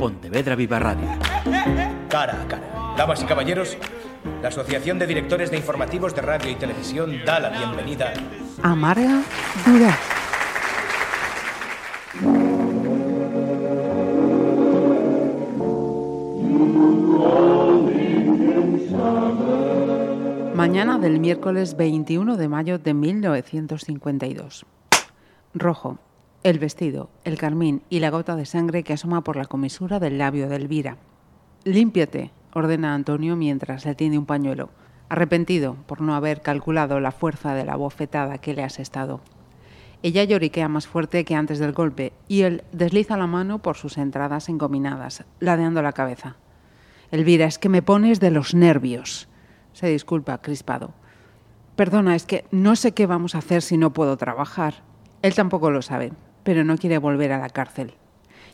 Pontevedra Viva Radio. Cara a cara. Damas y caballeros, la Asociación de Directores de Informativos de Radio y Televisión da la bienvenida a Marga Durán. Mañana del miércoles 21 de mayo de 1952. Rojo, el vestido, el carmín y la gota de sangre que asoma por la comisura del labio de Elvira. Límpiate, ordena Antonio mientras le tiende un pañuelo, arrepentido por no haber calculado la fuerza de la bofetada que le has estado. Ella lloriquea más fuerte que antes del golpe y él desliza la mano por sus entradas encominadas, ladeando la cabeza. Elvira, es que me pones de los nervios. Se disculpa, crispado. Perdona, es que no sé qué vamos a hacer si no puedo trabajar. Él tampoco lo sabe pero no quiere volver a la cárcel.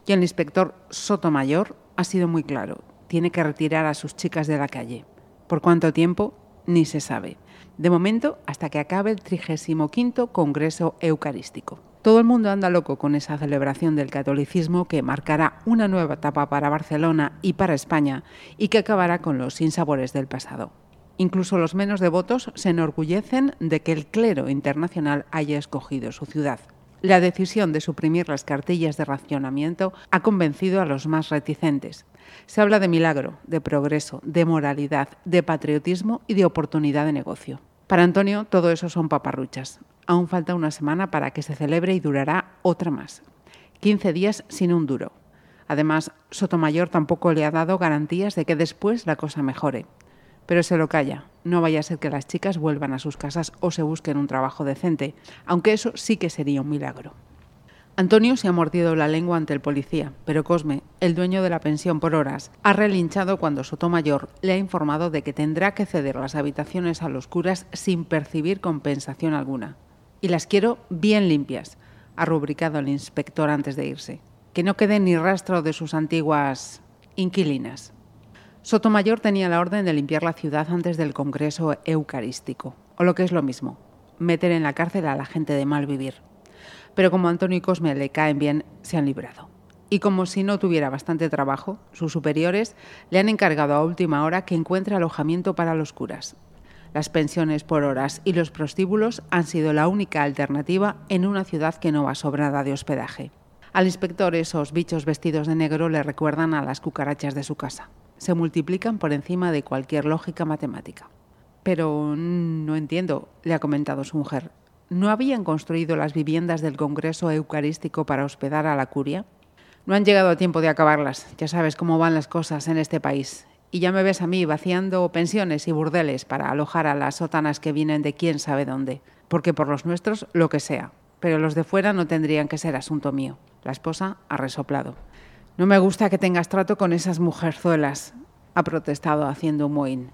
Y el inspector Sotomayor ha sido muy claro, tiene que retirar a sus chicas de la calle. ¿Por cuánto tiempo? Ni se sabe. De momento, hasta que acabe el 35 Congreso Eucarístico. Todo el mundo anda loco con esa celebración del catolicismo que marcará una nueva etapa para Barcelona y para España y que acabará con los sinsabores del pasado. Incluso los menos devotos se enorgullecen de que el clero internacional haya escogido su ciudad. La decisión de suprimir las cartillas de racionamiento ha convencido a los más reticentes. Se habla de milagro, de progreso, de moralidad, de patriotismo y de oportunidad de negocio. Para Antonio todo eso son paparruchas. Aún falta una semana para que se celebre y durará otra más. 15 días sin un duro. Además, Sotomayor tampoco le ha dado garantías de que después la cosa mejore pero se lo calla. No vaya a ser que las chicas vuelvan a sus casas o se busquen un trabajo decente, aunque eso sí que sería un milagro. Antonio se ha mordido la lengua ante el policía, pero Cosme, el dueño de la pensión por horas, ha relinchado cuando Sotomayor le ha informado de que tendrá que ceder las habitaciones a los curas sin percibir compensación alguna. Y las quiero bien limpias, ha rubricado el inspector antes de irse. Que no quede ni rastro de sus antiguas inquilinas. Sotomayor tenía la orden de limpiar la ciudad antes del Congreso Eucarístico, o lo que es lo mismo, meter en la cárcel a la gente de mal vivir. Pero como Antonio y Cosme le caen bien, se han librado. Y como si no tuviera bastante trabajo, sus superiores le han encargado a última hora que encuentre alojamiento para los curas. Las pensiones por horas y los prostíbulos han sido la única alternativa en una ciudad que no va sobrada de hospedaje. Al inspector esos bichos vestidos de negro le recuerdan a las cucarachas de su casa se multiplican por encima de cualquier lógica matemática. Pero no entiendo, le ha comentado su mujer. ¿No habían construido las viviendas del Congreso Eucarístico para hospedar a la curia? No han llegado a tiempo de acabarlas. Ya sabes cómo van las cosas en este país. Y ya me ves a mí vaciando pensiones y burdeles para alojar a las sótanas que vienen de quién sabe dónde. Porque por los nuestros, lo que sea. Pero los de fuera no tendrían que ser asunto mío. La esposa ha resoplado. No me gusta que tengas trato con esas mujerzuelas, ha protestado haciendo un mohín.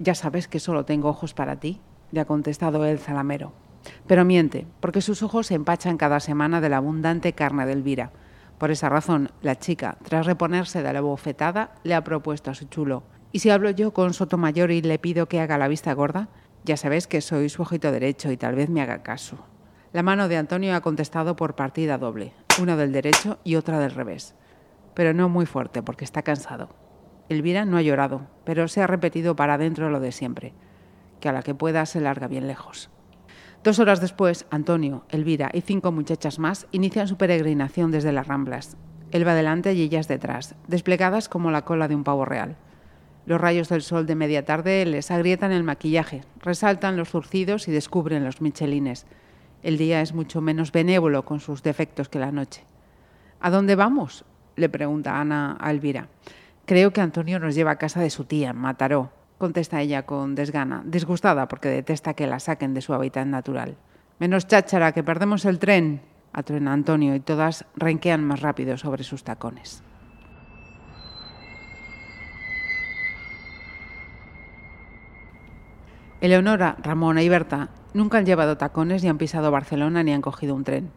Ya sabes que solo tengo ojos para ti, le ha contestado el zalamero. Pero miente, porque sus ojos se empachan cada semana de la abundante carne de Elvira. Por esa razón, la chica, tras reponerse de la bofetada, le ha propuesto a su chulo. ¿Y si hablo yo con Sotomayor y le pido que haga la vista gorda? Ya sabes que soy su ojito derecho y tal vez me haga caso. La mano de Antonio ha contestado por partida doble, una del derecho y otra del revés pero no muy fuerte porque está cansado. Elvira no ha llorado, pero se ha repetido para adentro lo de siempre, que a la que pueda se larga bien lejos. Dos horas después, Antonio, Elvira y cinco muchachas más inician su peregrinación desde las Ramblas. Él va delante y ellas detrás, desplegadas como la cola de un pavo real. Los rayos del sol de media tarde les agrietan el maquillaje, resaltan los zurcidos y descubren los michelines. El día es mucho menos benévolo con sus defectos que la noche. ¿A dónde vamos? Le pregunta Ana a Elvira. Creo que Antonio nos lleva a casa de su tía, Mataró, contesta ella con desgana, disgustada porque detesta que la saquen de su hábitat natural. Menos cháchara, que perdemos el tren, atruena Antonio y todas renquean más rápido sobre sus tacones. Eleonora, Ramona y Berta nunca han llevado tacones ni han pisado Barcelona ni han cogido un tren.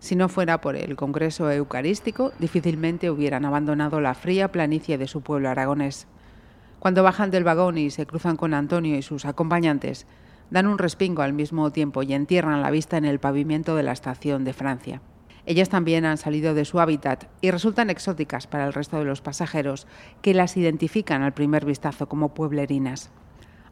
Si no fuera por el Congreso Eucarístico, difícilmente hubieran abandonado la fría planicie de su pueblo aragonés. Cuando bajan del vagón y se cruzan con Antonio y sus acompañantes, dan un respingo al mismo tiempo y entierran la vista en el pavimento de la estación de Francia. Ellas también han salido de su hábitat y resultan exóticas para el resto de los pasajeros, que las identifican al primer vistazo como pueblerinas.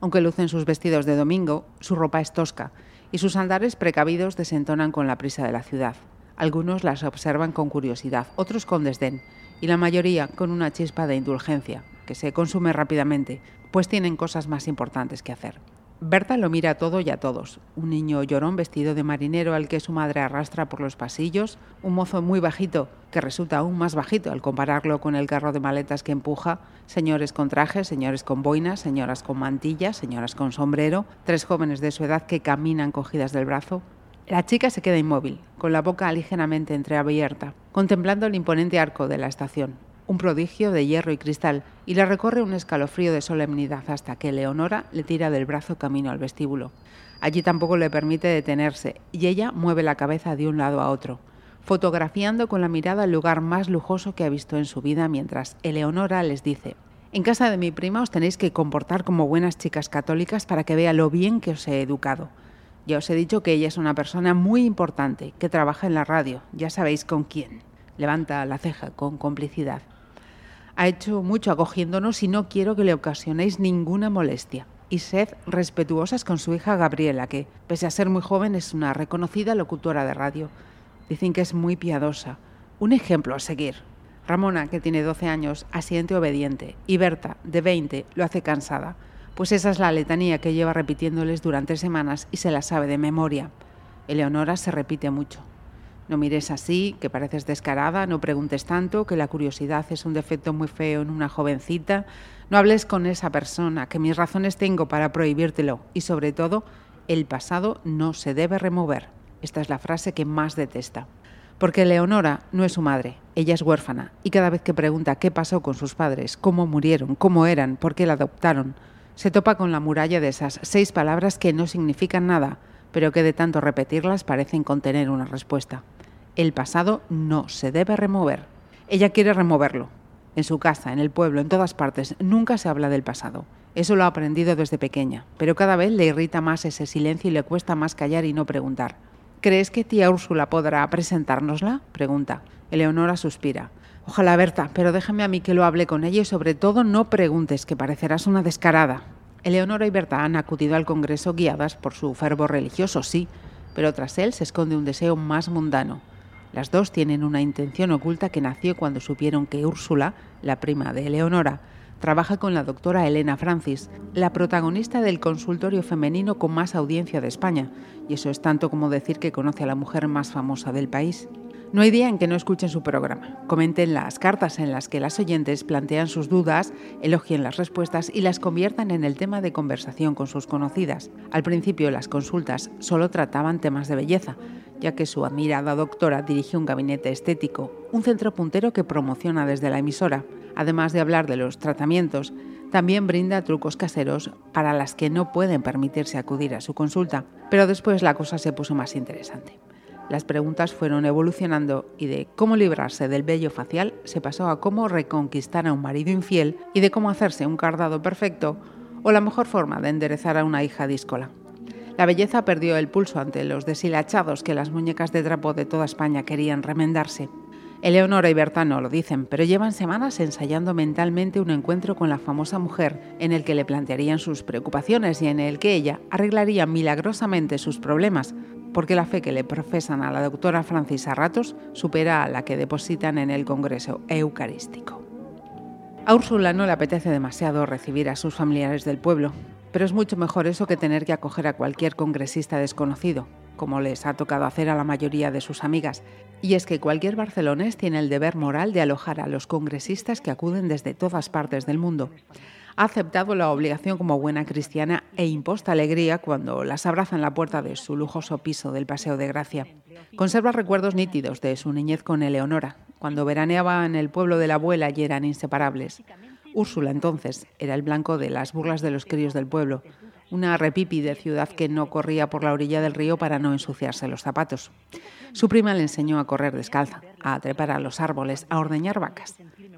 Aunque lucen sus vestidos de domingo, su ropa es tosca y sus andares precavidos desentonan con la prisa de la ciudad. Algunos las observan con curiosidad, otros con desdén y la mayoría con una chispa de indulgencia, que se consume rápidamente, pues tienen cosas más importantes que hacer. Berta lo mira a todo y a todos. Un niño llorón vestido de marinero al que su madre arrastra por los pasillos, un mozo muy bajito que resulta aún más bajito al compararlo con el carro de maletas que empuja, señores con trajes, señores con boinas, señoras con mantillas, señoras con sombrero, tres jóvenes de su edad que caminan cogidas del brazo. La chica se queda inmóvil, con la boca ligeramente entreabierta, contemplando el imponente arco de la estación un prodigio de hierro y cristal, y le recorre un escalofrío de solemnidad hasta que Leonora le tira del brazo camino al vestíbulo. Allí tampoco le permite detenerse, y ella mueve la cabeza de un lado a otro, fotografiando con la mirada el lugar más lujoso que ha visto en su vida, mientras Eleonora les dice, en casa de mi prima os tenéis que comportar como buenas chicas católicas para que vea lo bien que os he educado. Ya os he dicho que ella es una persona muy importante, que trabaja en la radio, ya sabéis con quién. Levanta la ceja con complicidad ha hecho mucho acogiéndonos y no quiero que le ocasionéis ninguna molestia. Y sed respetuosas con su hija Gabriela, que, pese a ser muy joven, es una reconocida locutora de radio. Dicen que es muy piadosa. Un ejemplo a seguir. Ramona, que tiene 12 años, asiente obediente. Y Berta, de 20, lo hace cansada. Pues esa es la letanía que lleva repitiéndoles durante semanas y se la sabe de memoria. Eleonora se repite mucho. No mires así, que pareces descarada, no preguntes tanto, que la curiosidad es un defecto muy feo en una jovencita. No hables con esa persona, que mis razones tengo para prohibírtelo. Y sobre todo, el pasado no se debe remover. Esta es la frase que más detesta. Porque Leonora no es su madre, ella es huérfana, y cada vez que pregunta qué pasó con sus padres, cómo murieron, cómo eran, por qué la adoptaron, se topa con la muralla de esas seis palabras que no significan nada, pero que de tanto repetirlas parecen contener una respuesta. El pasado no se debe remover. Ella quiere removerlo. En su casa, en el pueblo, en todas partes, nunca se habla del pasado. Eso lo ha aprendido desde pequeña, pero cada vez le irrita más ese silencio y le cuesta más callar y no preguntar. ¿Crees que tía Úrsula podrá presentárnosla? pregunta. Eleonora suspira. Ojalá, Berta, pero déjame a mí que lo hable con ella y sobre todo no preguntes, que parecerás una descarada. Eleonora y Berta han acudido al Congreso guiadas por su fervor religioso, sí, pero tras él se esconde un deseo más mundano las dos tienen una intención oculta que nació cuando supieron que Úrsula, la prima de Eleonora, trabaja con la doctora Elena Francis, la protagonista del consultorio femenino con más audiencia de España, y eso es tanto como decir que conoce a la mujer más famosa del país. No hay día en que no escuchen su programa. Comenten las cartas en las que las oyentes plantean sus dudas, elogien las respuestas y las conviertan en el tema de conversación con sus conocidas. Al principio las consultas solo trataban temas de belleza, ya que su admirada doctora dirige un gabinete estético, un centro puntero que promociona desde la emisora. Además de hablar de los tratamientos, también brinda trucos caseros para las que no pueden permitirse acudir a su consulta. Pero después la cosa se puso más interesante. Las preguntas fueron evolucionando y de cómo librarse del vello facial se pasó a cómo reconquistar a un marido infiel y de cómo hacerse un cardado perfecto o la mejor forma de enderezar a una hija díscola. La belleza perdió el pulso ante los deshilachados que las muñecas de trapo de toda España querían remendarse. Eleonora y Berta no lo dicen, pero llevan semanas ensayando mentalmente un encuentro con la famosa mujer en el que le plantearían sus preocupaciones y en el que ella arreglaría milagrosamente sus problemas, porque la fe que le profesan a la doctora Francis ratos supera a la que depositan en el Congreso Eucarístico. A Úrsula no le apetece demasiado recibir a sus familiares del pueblo, pero es mucho mejor eso que tener que acoger a cualquier congresista desconocido, como les ha tocado hacer a la mayoría de sus amigas. Y es que cualquier barcelonés tiene el deber moral de alojar a los congresistas que acuden desde todas partes del mundo. Ha aceptado la obligación como buena cristiana e imposta alegría cuando las abraza en la puerta de su lujoso piso del Paseo de Gracia. Conserva recuerdos nítidos de su niñez con Eleonora, cuando veraneaba en el pueblo de la abuela y eran inseparables. Úrsula entonces era el blanco de las burlas de los críos del pueblo, una repipi de ciudad que no corría por la orilla del río para no ensuciarse los zapatos. Su prima le enseñó a correr descalza, a trepar a los árboles, a ordeñar vacas.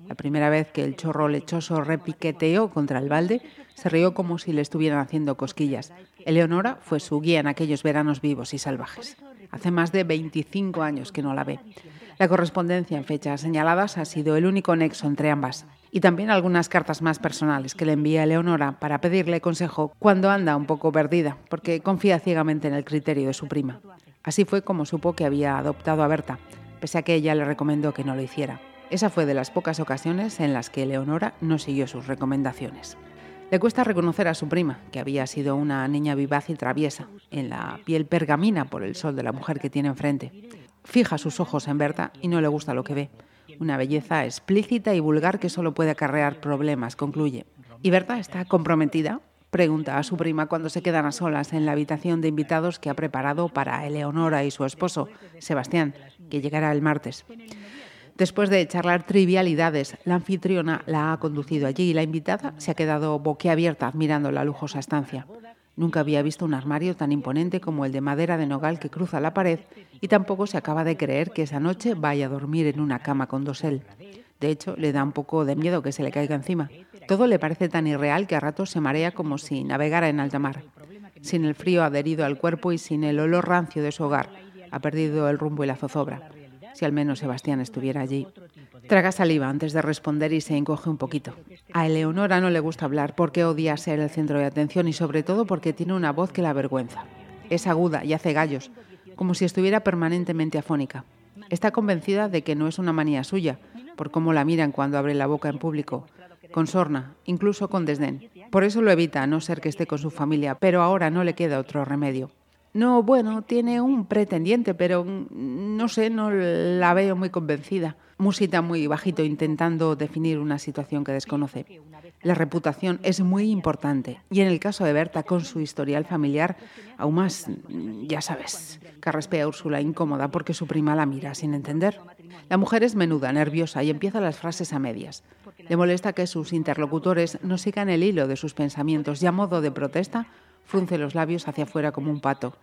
La primera vez que el chorro lechoso repiqueteó contra el balde, se rió como si le estuvieran haciendo cosquillas. Eleonora fue su guía en aquellos veranos vivos y salvajes. Hace más de 25 años que no la ve. La correspondencia en fechas señaladas ha sido el único nexo entre ambas. Y también algunas cartas más personales que le envía Leonora para pedirle consejo cuando anda un poco perdida, porque confía ciegamente en el criterio de su prima. Así fue como supo que había adoptado a Berta, pese a que ella le recomendó que no lo hiciera. Esa fue de las pocas ocasiones en las que Leonora no siguió sus recomendaciones. Le cuesta reconocer a su prima, que había sido una niña vivaz y traviesa, en la piel pergamina por el sol de la mujer que tiene enfrente. Fija sus ojos en Berta y no le gusta lo que ve. Una belleza explícita y vulgar que solo puede acarrear problemas, concluye. ¿Y Berta está comprometida? Pregunta a su prima cuando se quedan a solas en la habitación de invitados que ha preparado para Eleonora y su esposo, Sebastián, que llegará el martes. Después de charlar trivialidades, la anfitriona la ha conducido allí y la invitada se ha quedado boquiabierta admirando la lujosa estancia. Nunca había visto un armario tan imponente como el de madera de nogal que cruza la pared y tampoco se acaba de creer que esa noche vaya a dormir en una cama con dosel. De hecho, le da un poco de miedo que se le caiga encima. Todo le parece tan irreal que a ratos se marea como si navegara en alta mar. Sin el frío adherido al cuerpo y sin el olor rancio de su hogar, ha perdido el rumbo y la zozobra si al menos Sebastián estuviera allí. Traga saliva antes de responder y se encoge un poquito. A Eleonora no le gusta hablar porque odia ser el centro de atención y sobre todo porque tiene una voz que la avergüenza. Es aguda y hace gallos, como si estuviera permanentemente afónica. Está convencida de que no es una manía suya, por cómo la miran cuando abre la boca en público, con sorna, incluso con desdén. Por eso lo evita, a no ser que esté con su familia, pero ahora no le queda otro remedio. No, bueno, tiene un pretendiente, pero no sé, no la veo muy convencida. Musita muy bajito intentando definir una situación que desconoce. La reputación es muy importante y en el caso de Berta con su historial familiar, aún más, ya sabes, carraspea Úrsula incómoda porque su prima la mira sin entender. La mujer es menuda, nerviosa y empieza las frases a medias. Le molesta que sus interlocutores no sigan el hilo de sus pensamientos y a modo de protesta frunce los labios hacia afuera como un pato.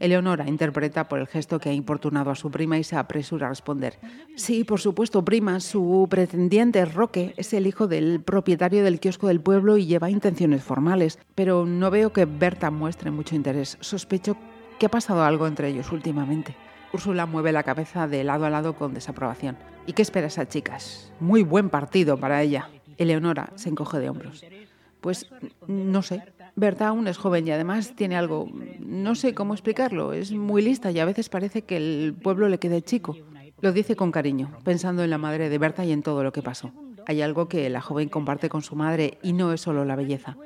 Eleonora interpreta por el gesto que ha importunado a su prima y se apresura a responder. Sí, por supuesto, prima. Su pretendiente, Roque, es el hijo del propietario del kiosco del pueblo y lleva intenciones formales. Pero no veo que Berta muestre mucho interés. Sospecho que ha pasado algo entre ellos últimamente. Úrsula mueve la cabeza de lado a lado con desaprobación. ¿Y qué espera esa chicas? Muy buen partido para ella. Eleonora se encoge de hombros. Pues no sé, Berta aún es joven y además tiene algo, no sé cómo explicarlo, es muy lista y a veces parece que el pueblo le quede chico. Lo dice con cariño, pensando en la madre de Berta y en todo lo que pasó. Hay algo que la joven comparte con su madre y no es solo la belleza.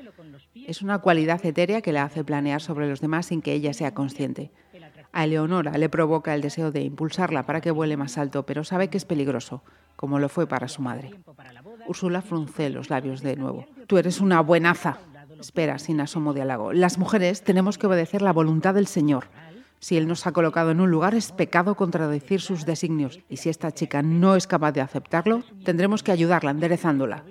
Es una cualidad etérea que la hace planear sobre los demás sin que ella sea consciente. A Eleonora le provoca el deseo de impulsarla para que vuele más alto, pero sabe que es peligroso, como lo fue para su madre. Úrsula frunce los labios de nuevo. Tú eres una buenaza, Espera, sin asomo de halago. Las mujeres tenemos que obedecer la voluntad del Señor. Si Él nos ha colocado en un lugar, es pecado contradecir sus designios. Y si esta chica no es capaz de aceptarlo, tendremos que ayudarla enderezándola.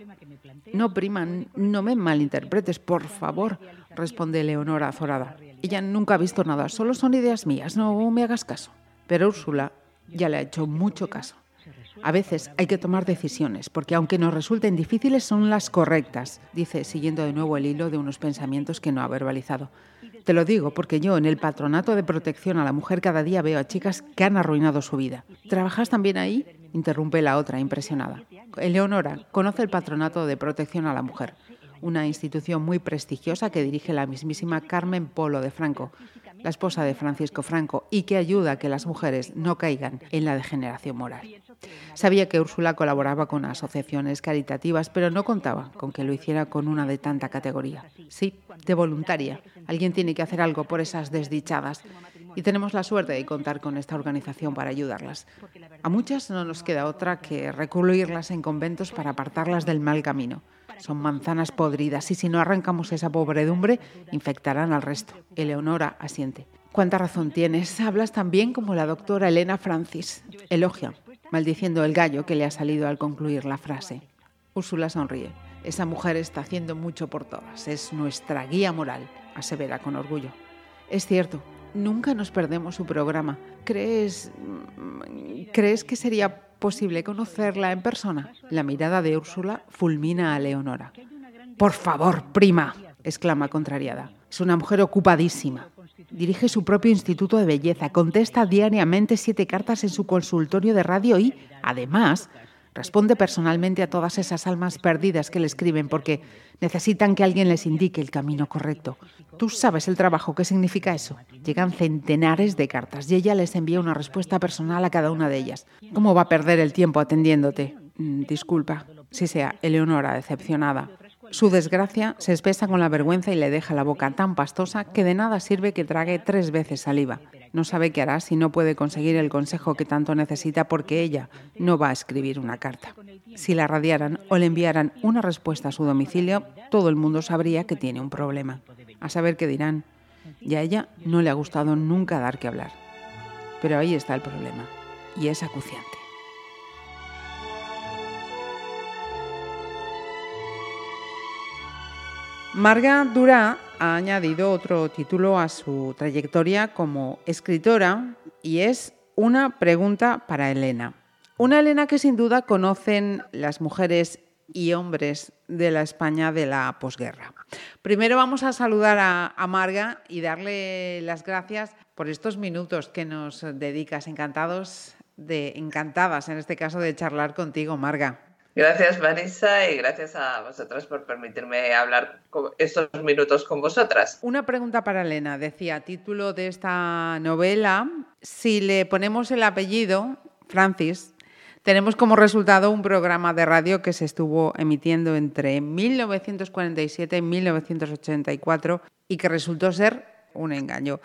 No, prima, no me malinterpretes, por favor, responde Leonora azorada. Ella nunca ha visto nada, solo son ideas mías, no me hagas caso. Pero Úrsula ya le ha hecho mucho caso. A veces hay que tomar decisiones, porque aunque nos resulten difíciles, son las correctas, dice, siguiendo de nuevo el hilo de unos pensamientos que no ha verbalizado. Te lo digo porque yo en el patronato de protección a la mujer cada día veo a chicas que han arruinado su vida. ¿Trabajas también ahí? interrumpe la otra, impresionada. Eleonora conoce el patronato de protección a la mujer, una institución muy prestigiosa que dirige la mismísima Carmen Polo de Franco, la esposa de Francisco Franco, y que ayuda a que las mujeres no caigan en la degeneración moral. Sabía que Úrsula colaboraba con asociaciones caritativas, pero no contaba con que lo hiciera con una de tanta categoría. Sí, de voluntaria. Alguien tiene que hacer algo por esas desdichadas. Y tenemos la suerte de contar con esta organización para ayudarlas. A muchas no nos queda otra que recluirlas en conventos para apartarlas del mal camino. Son manzanas podridas y si no arrancamos esa pobredumbre, infectarán al resto. Eleonora asiente. ¿Cuánta razón tienes? Hablas tan bien como la doctora Elena Francis. Elogia, maldiciendo el gallo que le ha salido al concluir la frase. Úrsula sonríe. Esa mujer está haciendo mucho por todas. Es nuestra guía moral, asevera con orgullo. Es cierto, nunca nos perdemos su programa. ¿Crees. ¿Crees que sería posible conocerla en persona? La mirada de Úrsula fulmina a Leonora. Por favor, prima, exclama contrariada. Es una mujer ocupadísima. Dirige su propio instituto de belleza, contesta diariamente siete cartas en su consultorio de radio y, además, responde personalmente a todas esas almas perdidas que le escriben porque necesitan que alguien les indique el camino correcto. Tú sabes el trabajo que significa eso. Llegan centenares de cartas y ella les envía una respuesta personal a cada una de ellas. ¿Cómo va a perder el tiempo atendiéndote? Mm, disculpa, si sea Eleonora decepcionada. Su desgracia se espesa con la vergüenza y le deja la boca tan pastosa que de nada sirve que trague tres veces saliva. No sabe qué hará si no puede conseguir el consejo que tanto necesita porque ella no va a escribir una carta. Si la radiaran o le enviaran una respuesta a su domicilio, todo el mundo sabría que tiene un problema. A saber qué dirán. Y a ella no le ha gustado nunca dar que hablar. Pero ahí está el problema. Y es acuciante. Marga Durá ha añadido otro título a su trayectoria como escritora y es Una pregunta para Elena. Una Elena que sin duda conocen las mujeres y hombres de la España de la posguerra. Primero vamos a saludar a, Marga y darle las gracias por estos minutos que nos dedicas. Encantados de, encantadas en este caso de charlar contigo, Marga. Gracias, Marisa, y gracias a vosotras por permitirme hablar estos minutos con vosotras. Una pregunta para Elena. Decía, título de esta novela, si le ponemos el apellido, Francis, tenemos como resultado un programa de radio que se estuvo emitiendo entre 1947 y 1984 y que resultó ser un engaño.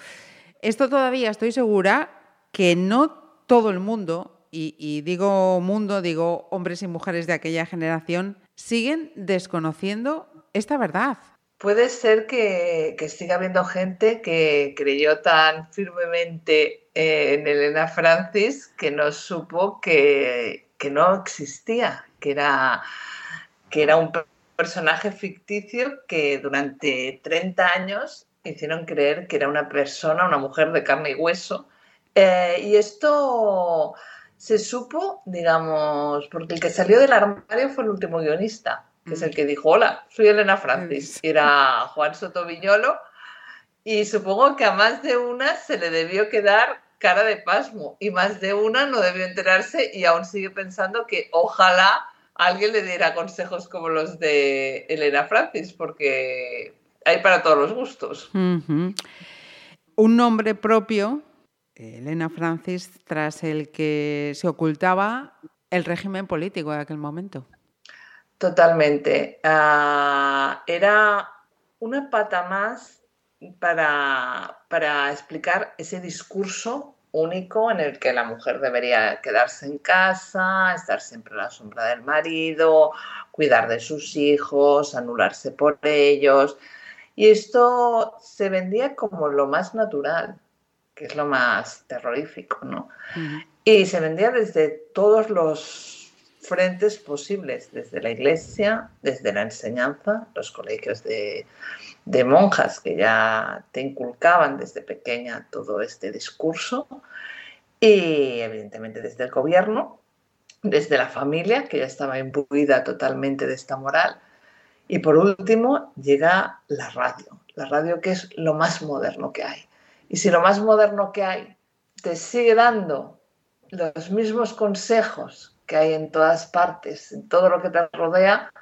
Esto todavía estoy segura que no todo el mundo y, digo mundo, digo hombres y mujeres de aquella generación, siguen desconociendo esta verdad. Puede ser que, siga habiendo gente que creyó tan firmemente en Elena Francis que no supo que, no existía, que era, que era un personaje ficticio que durante 30 años hicieron creer que era una persona, una mujer de carne y hueso. Eh, y esto se supo, digamos, porque el que salió del armario fue el último guionista, que es el mm. que dijo, hola, soy Elena Francis, era Juan Soto Viñolo, y supongo que a más de una se le debió quedar cara de pasmo, y más de una no debió enterarse y aún sigue pensando que ojalá alguien le diera consejos como los de Elena Francis, porque hay para todos los gustos. Un nombre propio Elena Francis, tras el que se ocultaba el régimen político de aquel momento. Totalmente. Ah, era una pata más para, para explicar ese discurso único en el que la mujer debería quedarse en casa, estar siempre a la sombra del marido, cuidar de sus hijos, anularse por ellos. Y esto se vendía como lo más natural que es lo más terrorífico, ¿no? Y se vendía desde todos los frentes posibles, desde la iglesia, desde la enseñanza, los colegios de, de monjas que ya te inculcaban desde pequeña todo este discurso, y evidentemente desde el gobierno, desde la familia, que ya estaba imbuida totalmente de esta moral, y por último llega la radio, la radio que es lo más moderno que hay. Y si lo más moderno que hay te sigue dando los mismos consejos que hay en todas partes, en todo lo que te rodea,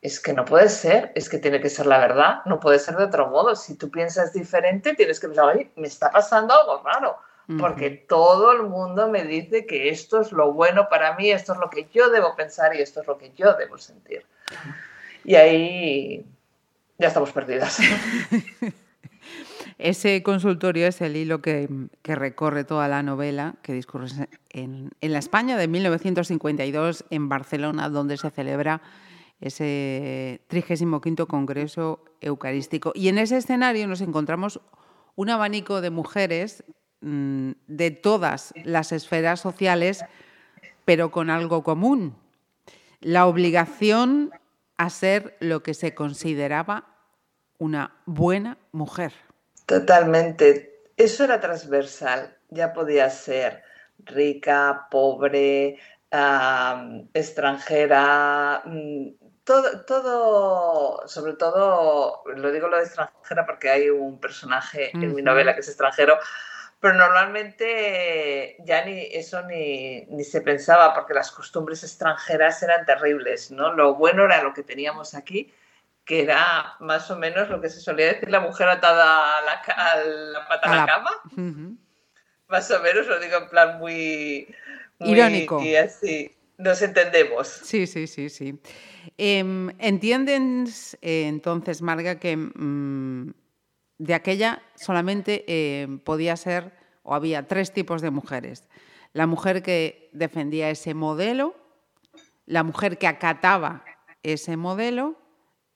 es que no puede ser, es que tiene que ser la verdad, no puede ser de otro modo. Si tú piensas diferente, tienes que pensar, oye, me está pasando algo raro, porque todo el mundo me dice que esto es lo bueno para mí, esto es lo que yo debo pensar y esto es lo que yo debo sentir. Y ahí ya estamos perdidas. Ese consultorio es el hilo que, recorre toda la novela, que discurre en, la España de 1952, en Barcelona, donde se celebra ese 35 Congreso Eucarístico. Y en ese escenario nos encontramos un abanico de mujeres mm, de todas las esferas sociales, pero con algo común, la obligación a ser lo que se consideraba una buena mujer. Totalmente. Eso era transversal. Ya podía ser rica, pobre, extranjera, mm, todo, todo, sobre todo, lo digo lo de extranjera porque hay un personaje en mi novela que es extranjero, pero normalmente ya ni eso ni, ni, se pensaba porque las costumbres extranjeras eran terribles, ¿no? Lo bueno era lo que teníamos aquí, que era más o menos lo que se solía decir la mujer atada a la, la pata a la, cama. Más o menos, lo digo en plan muy... Irónico. Y así, nos entendemos. Sí, sí, sí, sí. Em, ¿Entienden eh, entonces, Marga, que... Mm, de aquella solamente eh, podía ser o había tres tipos de mujeres. La mujer que defendía ese modelo, la mujer que acataba ese modelo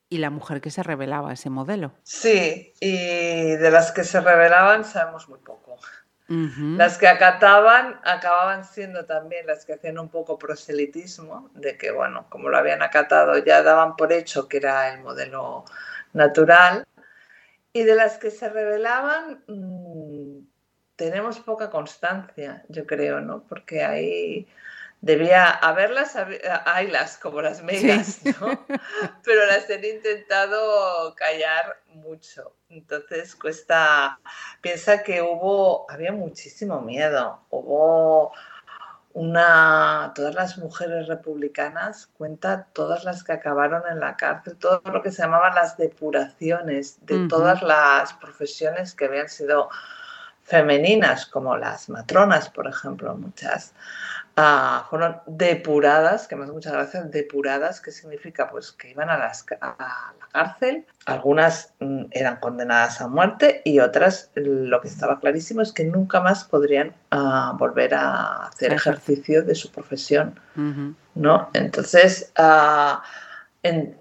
y la mujer que se rebelaba a ese modelo. Sí, y de las que se rebelaban sabemos muy poco. Las que acataban acababan siendo también las que hacían un poco proselitismo, de que, bueno, como lo habían acatado, ya daban por hecho que era el modelo natural y de las que se revelaban, mm, tenemos poca constancia, yo creo, ¿no? Porque ahí debía haberlas, haylas como las megas, ¿no? Pero las han intentado callar mucho. Entonces cuesta, piensa que hubo, había muchísimo miedo, hubo una, todas las mujeres republicanas, cuenta todas las que acabaron en la cárcel, todo lo que se llamaban las depuraciones de todas las profesiones que habían sido femeninas, como las matronas, por ejemplo, muchas fueron depuradas, que me hace muchas gracias, depuradas, que significa pues que iban a, las, a la cárcel, algunas mm, eran condenadas a muerte y otras lo que estaba clarísimo es que nunca más podrían ah, volver a hacer ejercicio de su profesión, ¿no? Entonces, ah,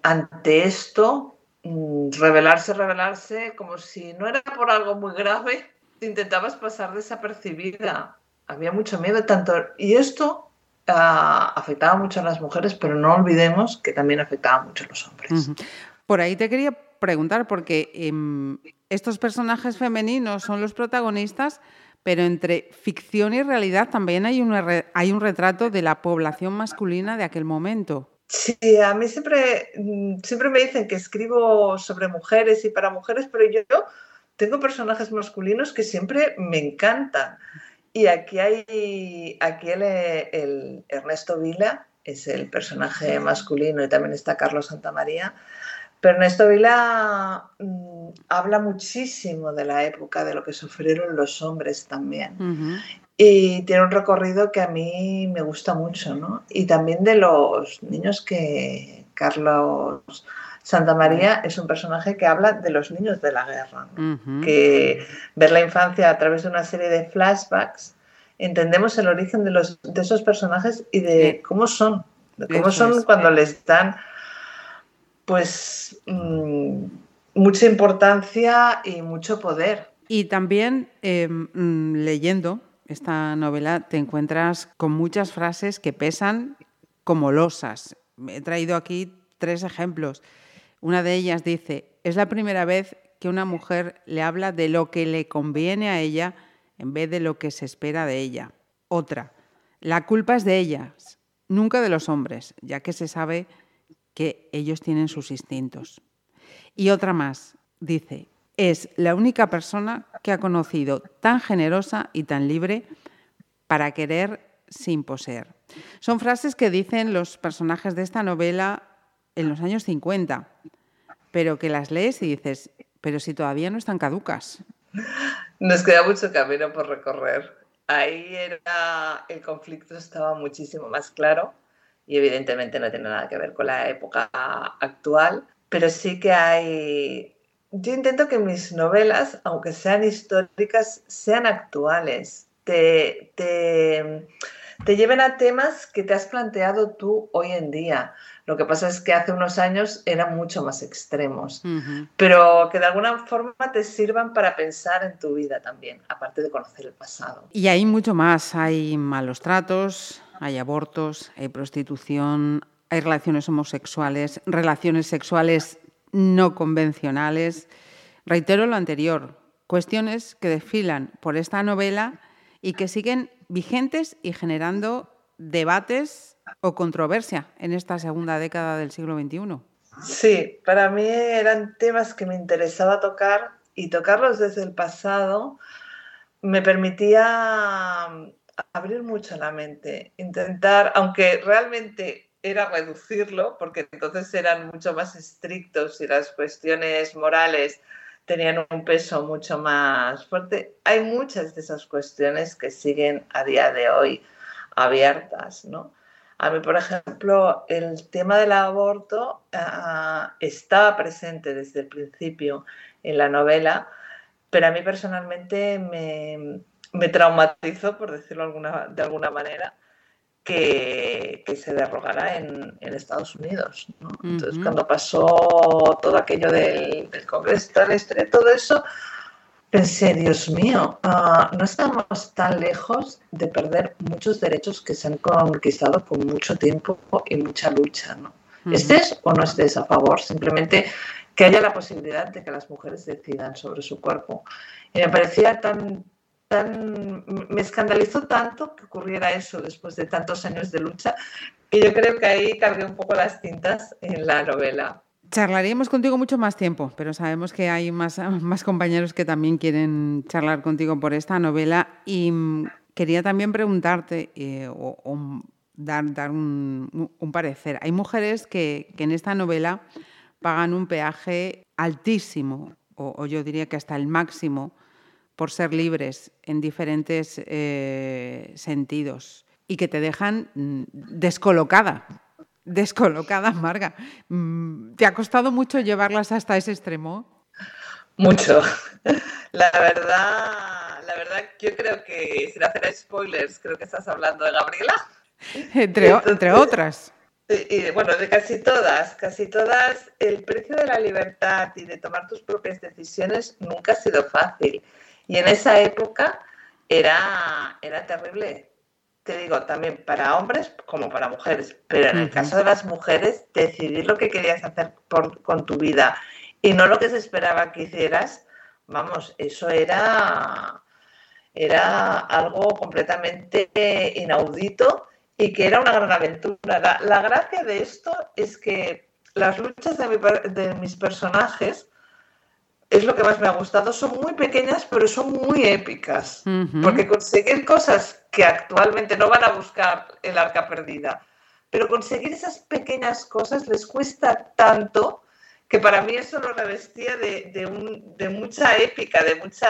ante esto, mm, revelarse, revelarse, como si no era por algo muy grave, intentabas pasar desapercibida había mucho miedo, tanto. Y esto ah, afectaba mucho a las mujeres, pero no olvidemos que también afectaba mucho a los hombres. Por ahí te quería preguntar, porque em, estos personajes femeninos son los protagonistas, pero entre ficción y realidad también hay un, hay un retrato de la población masculina de aquel momento. Sí, a mí siempre, mm, siempre me dicen que escribo sobre mujeres y para mujeres, pero yo tengo personajes masculinos que siempre me encantan. Y aquí hay, aquí el, Ernesto Vila, es el personaje masculino y también está Carlos Santamaría. Pero Ernesto Vila mm, habla muchísimo de la época, de lo que sufrieron los hombres también. Y tiene un recorrido que a mí me gusta mucho, ¿no? Y también de los niños que Carlos Santa María es un personaje que habla de los niños de la guerra, que ver la infancia a través de una serie de flashbacks, entendemos el origen de, los, de esos personajes y de cómo son, de cómo son cuando les dan pues mm, mucha importancia y mucho poder. Y también em, mm, leyendo esta novela te encuentras con muchas frases que pesan como losas. He traído aquí tres ejemplos. Una de ellas dice, es la primera vez que una mujer le habla de lo que le conviene a ella en vez de lo que se espera de ella. Otra, la culpa es de ellas, nunca de los hombres, ya que se sabe que ellos tienen sus instintos. Y otra más, dice, es la única persona que ha conocido tan generosa y tan libre para querer sin poseer. Son frases que dicen los personajes de esta novela en los años 50, pero que las lees y dices, pero si todavía no están caducas. Nos queda mucho camino por recorrer. Ahí era, el conflicto estaba muchísimo más claro y evidentemente no tiene nada que ver con la época actual, pero sí que hay... Yo intento que mis novelas, aunque sean históricas, sean actuales. Te, te, te lleven a temas que te has planteado tú hoy en día. Lo que pasa es que hace unos años eran mucho más extremos, pero que de alguna forma te sirvan para pensar en tu vida también, aparte de conocer el pasado. Y hay mucho más, hay malos tratos, hay abortos, hay prostitución, hay relaciones homosexuales, relaciones sexuales no convencionales. Reitero lo anterior, cuestiones que desfilan por esta novela y que siguen vigentes y generando debates o controversia en esta segunda década del siglo XXI. Sí, para mí eran temas que me interesaba tocar y tocarlos desde el pasado me permitía mm, abrir mucho la mente, intentar, aunque realmente era reducirlo, porque entonces eran mucho más estrictos y las cuestiones morales tenían un peso mucho más fuerte. Hay muchas de esas cuestiones que siguen a día de hoy abiertas, ¿no? A mí, por ejemplo, el tema del aborto uh, estaba presente desde el principio en la novela, pero a mí personalmente me, me traumatizó, por decirlo alguna, de alguna manera, que, que se derogara en, en, Estados Unidos. ¿no? Entonces, uh -huh. cuando pasó todo aquello del, del Congreso, toda la historia, todo eso, pensé, Dios mío, uh, no estamos tan lejos de perder muchos derechos que se han conquistado con mucho tiempo y mucha lucha. ¿no? Uh -huh. Estés o no estés a favor, simplemente que haya la posibilidad de que las mujeres decidan sobre su cuerpo. Y me parecía tan, tan, me escandalizó tanto que ocurriera eso después de tantos años de lucha, que yo creo que ahí cargué un poco las tintas en la novela. Charlaríamos contigo mucho más tiempo, pero sabemos que hay más, más compañeros que también quieren charlar contigo por esta novela y mm, quería también preguntarte eh, o, o, dar, dar un, un, parecer. Hay mujeres que, que, en esta novela pagan un peaje altísimo, o, o, yo diría que hasta el máximo, por ser libres en diferentes eh, sentidos y que te dejan mm, descolocada descolocada, Marga. Mm, ¿Te ha costado mucho llevarlas hasta ese extremo? Mucho. La verdad, la verdad, yo creo que, sin hacer spoilers, creo que estás hablando de Gabriela. Entre, Entonces, entre otras. Y, bueno, de casi todas, casi todas, el precio de la libertad y de tomar tus propias decisiones nunca ha sido fácil. Y en esa época era, era terrible te digo, también para hombres como para mujeres, pero en el caso de las mujeres, decidir lo que querías hacer por, con tu vida y no lo que se esperaba que hicieras, vamos, eso era, era algo completamente inaudito y que era una gran aventura. La, la gracia de esto es que las luchas de, mi, de mis personajes es lo que más me ha gustado. Son muy pequeñas, pero son muy épicas. Uh -huh. Porque conseguir cosas que actualmente no van a buscar el arca perdida, pero conseguir esas pequeñas cosas les cuesta tanto que para mí eso lo revestía de, de, un, de mucha épica, de, mucha,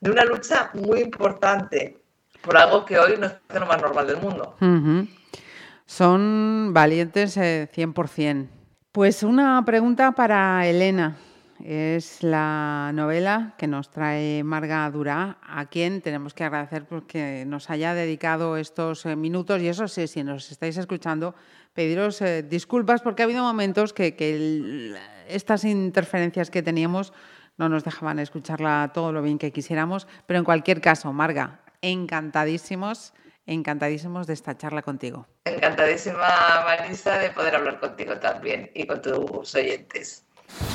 de una lucha muy importante por algo que hoy no es lo más normal del mundo. Uh -huh. Son valientes eh, 100%. Pues una pregunta para Elena. Es la novela que nos trae Marga Durá, a quien tenemos que agradecer porque nos haya dedicado estos eh, minutos. Y eso sí, si nos estáis escuchando, pediros eh, disculpas porque ha habido momentos que, estas interferencias que teníamos no nos dejaban escucharla todo lo bien que quisiéramos. Pero en cualquier caso, Marga, encantadísimos, encantadísimos de esta charla contigo. Encantadísima, Marisa, de poder hablar contigo también y con tus oyentes.